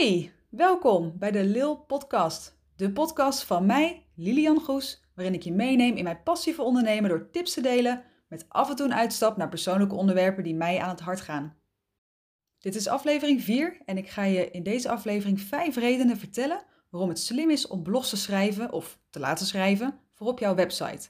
Hey, welkom bij de Lil Podcast. De podcast van mij, Lilian Goes, waarin ik je meeneem in mijn passieve ondernemen door tips te delen met af en toe een uitstap naar persoonlijke onderwerpen die mij aan het hart gaan. Dit is aflevering 4 en ik ga je in deze aflevering 5 redenen vertellen waarom het slim is om blogs te schrijven of te laten schrijven voor op jouw website.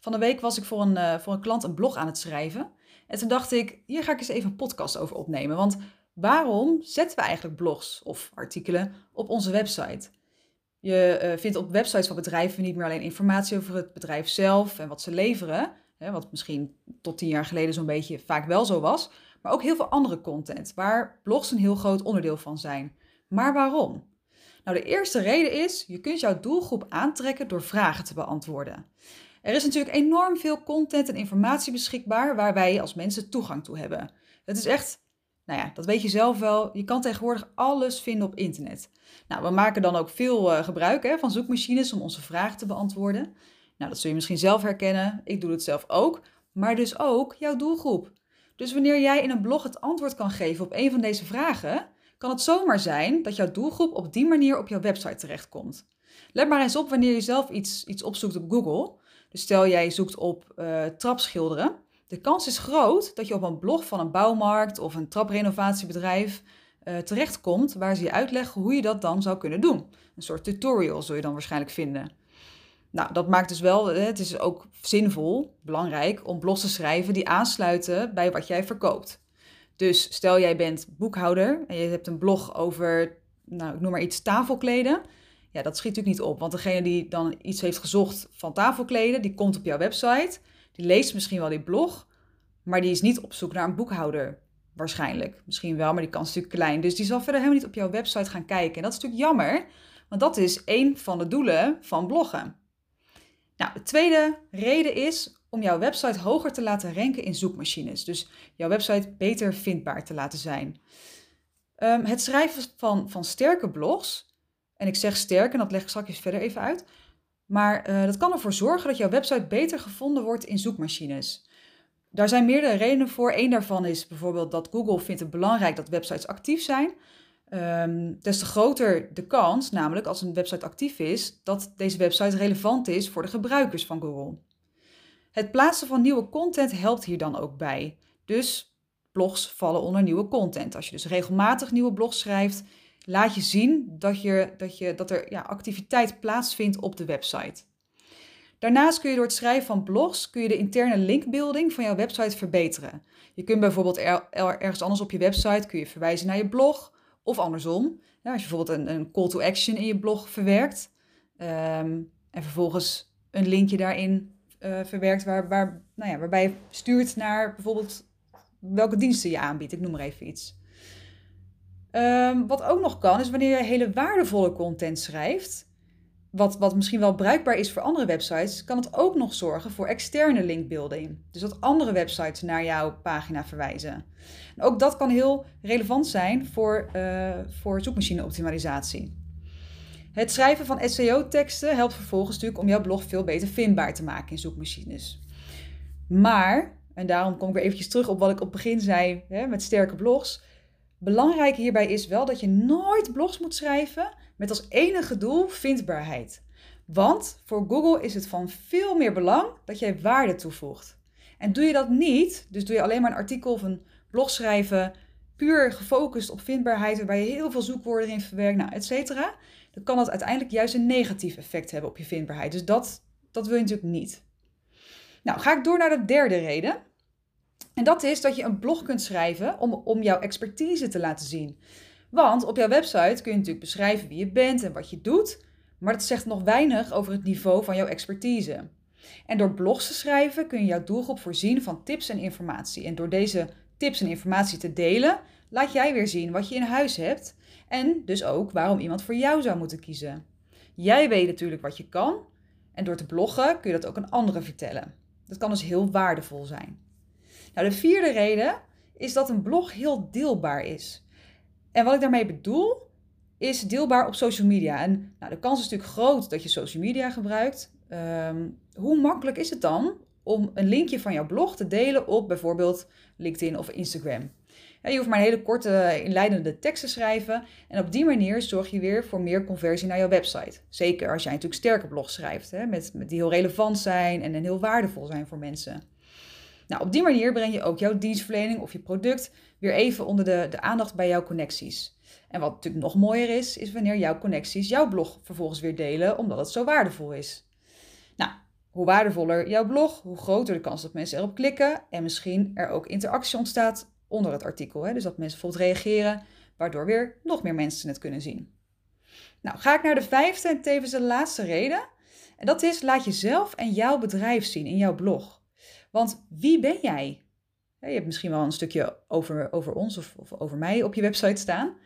Van de week was ik voor een, uh, voor een klant een blog aan het schrijven en toen dacht ik, hier ga ik eens even een podcast over opnemen, want waarom zetten we eigenlijk blogs of artikelen op onze website? Je uh, vindt op websites van bedrijven niet meer alleen informatie over het bedrijf zelf en wat ze leveren, hè, wat misschien tot tien jaar geleden zo'n beetje vaak wel zo was, maar ook heel veel andere content, waar blogs een heel groot onderdeel van zijn. Maar waarom? Nou, de eerste reden is, je kunt jouw doelgroep aantrekken door vragen te beantwoorden. Er is natuurlijk enorm veel content en informatie beschikbaar waar wij als mensen toegang toe hebben. Het is echt nou ja, dat weet je zelf wel. Je kan tegenwoordig alles vinden op internet. Nou, we maken dan ook veel uh, gebruik hè, van zoekmachines om onze vragen te beantwoorden. Nou, dat zul je misschien zelf herkennen. Ik doe het zelf ook. Maar dus ook jouw doelgroep. Dus wanneer jij in een blog het antwoord kan geven op een van deze vragen, kan het zomaar zijn dat jouw doelgroep op die manier op jouw website terechtkomt. Let maar eens op wanneer je zelf iets, iets opzoekt op Google. Dus stel jij zoekt op uh, trapschilderen de kans is groot dat je op een blog van een bouwmarkt of een traprenovatiebedrijf uh, terechtkomt waar ze je uitleggen hoe je dat dan zou kunnen doen. Een soort tutorial zul je dan waarschijnlijk vinden. Nou, dat maakt dus wel, het is ook zinvol, belangrijk, om blogs te schrijven die aansluiten bij wat jij verkoopt. Dus stel jij bent boekhouder en je hebt een blog over, nou, ik noem maar iets, tafelkleden. Ja, dat schiet natuurlijk niet op, want degene die dan iets heeft gezocht van tafelkleden, die komt op jouw website die leest misschien wel die blog, maar die is niet op zoek naar een boekhouder. Waarschijnlijk. Misschien wel, maar die kans is natuurlijk klein. Dus die zal verder helemaal niet op jouw website gaan kijken. En dat is natuurlijk jammer, want dat is één van de doelen van bloggen. Nou, de tweede reden is om jouw website hoger te laten ranken in zoekmachines. Dus jouw website beter vindbaar te laten zijn. Um, het schrijven van, van sterke blogs, en ik zeg sterk en dat leg ik straks verder even uit, maar uh, dat kan ervoor zorgen dat jouw website beter gevonden wordt in zoekmachines. Daar zijn meerdere redenen voor. Eén daarvan is bijvoorbeeld dat Google vindt het belangrijk dat websites actief zijn. Um, des te groter de kans, namelijk als een website actief is, dat deze website relevant is voor de gebruikers van Google. Het plaatsen van nieuwe content helpt hier dan ook bij. Dus blogs vallen onder nieuwe content. Als je dus regelmatig nieuwe blogs schrijft, laat je zien dat, je, dat, je, dat er ja, activiteit plaatsvindt op de website. Daarnaast kun je door het schrijven van blogs kun je de interne linkbuilding van jouw website verbeteren. Je kunt bijvoorbeeld ergens anders op je website kun je verwijzen naar je blog of andersom. Als je bijvoorbeeld een, een, call to action in je blog verwerkt um, en vervolgens een linkje daarin uh, verwerkt waar, waar, nou ja, waarbij je stuurt naar bijvoorbeeld welke diensten je aanbiedt. Ik noem maar even iets. Um, wat ook nog kan, is wanneer je hele waardevolle content schrijft, wat, wat misschien wel bruikbaar is voor andere websites, kan het ook nog zorgen voor externe linkbuilding. Dus dat andere websites naar jouw pagina verwijzen. En ook dat kan heel relevant zijn voor, uh, voor zoekmachine-optimalisatie. Het schrijven van SEO-teksten helpt vervolgens natuurlijk om jouw blog veel beter vindbaar te maken in zoekmachines. Maar, en daarom kom ik weer eventjes terug op wat ik op het begin zei hè, met sterke blogs Belangrijk hierbij is wel dat je nooit blogs moet schrijven met als enige doel vindbaarheid. Want voor Google is het van veel meer belang dat jij waarde toevoegt. En doe je dat niet, dus doe je alleen maar een artikel of een blog schrijven, puur gefocust op vindbaarheid, waarbij je heel veel zoekwoorden in verwerkt, nou, et cetera, dan kan dat uiteindelijk juist een negatief effect hebben op je vindbaarheid. Dus dat, dat wil je natuurlijk niet. Nou, ga ik door naar de derde reden. En dat is dat je een blog kunt schrijven om, om jouw expertise te laten zien. Want op jouw website kun je natuurlijk beschrijven wie je bent en wat je doet, maar dat zegt nog weinig over het niveau van jouw expertise. En door blogs te schrijven kun je jouw doelgroep voorzien van tips en informatie. En door deze tips en informatie te delen, laat jij weer zien wat je in huis hebt en dus ook waarom iemand voor jou zou moeten kiezen. Jij weet natuurlijk wat je kan en door te bloggen kun je dat ook aan anderen vertellen. Dat kan dus heel waardevol zijn. Nou, de vierde reden is dat een blog heel deelbaar is. En wat ik daarmee bedoel, is deelbaar op social media. En nou, de kans is natuurlijk groot dat je social media gebruikt. Ehm, hoe makkelijk is het dan om een linkje van jouw blog te delen op bijvoorbeeld LinkedIn of Instagram? je hoeft maar een hele korte, inleidende tekst te schrijven. En op die manier zorg je weer voor meer conversie naar jouw website. Zeker als jij natuurlijk sterke blogs schrijft, hè, met, met die heel relevant zijn en, en heel waardevol zijn voor mensen. Nou, op die manier breng je ook jouw dienstverlening of je product weer even onder de, de aandacht bij jouw connecties. En wat natuurlijk nog mooier is, is wanneer jouw connecties jouw blog vervolgens weer delen, omdat het zo waardevol is. Nou, hoe waardevoller jouw blog, hoe groter de kans dat mensen erop klikken en misschien er ook interactie ontstaat onder het artikel. Hè? Dus dat mensen bijvoorbeeld reageren, waardoor weer nog meer mensen het kunnen zien. Nou, ga ik naar de vijfde en tevens de laatste reden. En dat is, laat jezelf en jouw bedrijf zien in jouw blog. Want wie ben jij? Je hebt misschien wel een stukje over, over ons of, over mij op je website staan.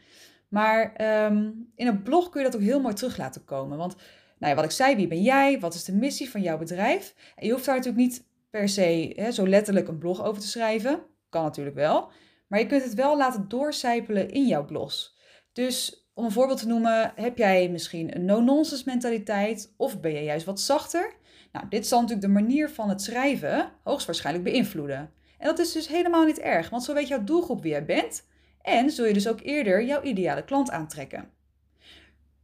Maar ehm, in een blog kun je dat ook heel mooi terug laten komen. Want nou ja, wat ik zei, wie ben jij? Wat is de missie van jouw bedrijf? En je hoeft daar natuurlijk niet per se hè, zo letterlijk een blog over te schrijven. Kan natuurlijk wel. Maar je kunt het wel laten doorcijpelen in jouw blogs. Dus om een voorbeeld te noemen, heb jij misschien een no-nonsense mentaliteit of ben je juist wat zachter? Nou, dit zal natuurlijk de manier van het schrijven hoogstwaarschijnlijk beïnvloeden. En dat is dus helemaal niet erg, want zo weet jouw doelgroep wie jij bent en zul je dus ook eerder jouw ideale klant aantrekken.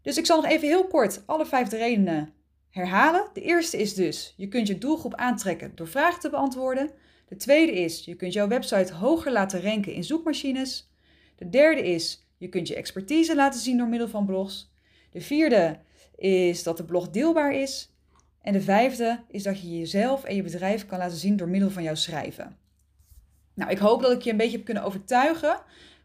Dus ik zal nog even heel kort alle vijf redenen herhalen. De eerste is dus, je kunt je doelgroep aantrekken door vragen te beantwoorden. De tweede is, je kunt jouw website hoger laten ranken in zoekmachines. De derde is, je kunt je expertise laten zien door middel van blogs. De vierde is dat de blog deelbaar is. En de vijfde is dat je jezelf en je bedrijf kan laten zien door middel van jouw schrijven. Nou, ik hoop dat ik je een beetje heb kunnen overtuigen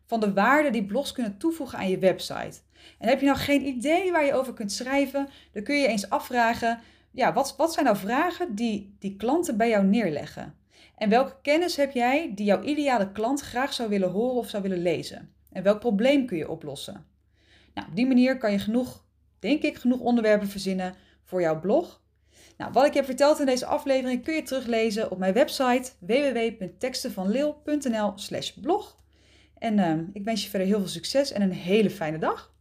van de waarde die blogs kunnen toevoegen aan je website. En heb je nou geen idee waar je over kunt schrijven, dan kun je eens afvragen, ja, wat, wat zijn nou vragen die, die klanten bij jou neerleggen? En welke kennis heb jij die jouw ideale klant graag zou willen horen of zou willen lezen? En welk probleem kun je oplossen? Nou, op die manier kan je genoeg, denk ik, genoeg onderwerpen verzinnen voor jouw blog. Nou, wat ik heb verteld in deze aflevering kun je teruglezen op mijn website www.tekstenvanleeuw.nl/blog. En uh, ik wens je verder heel veel succes en een hele fijne dag.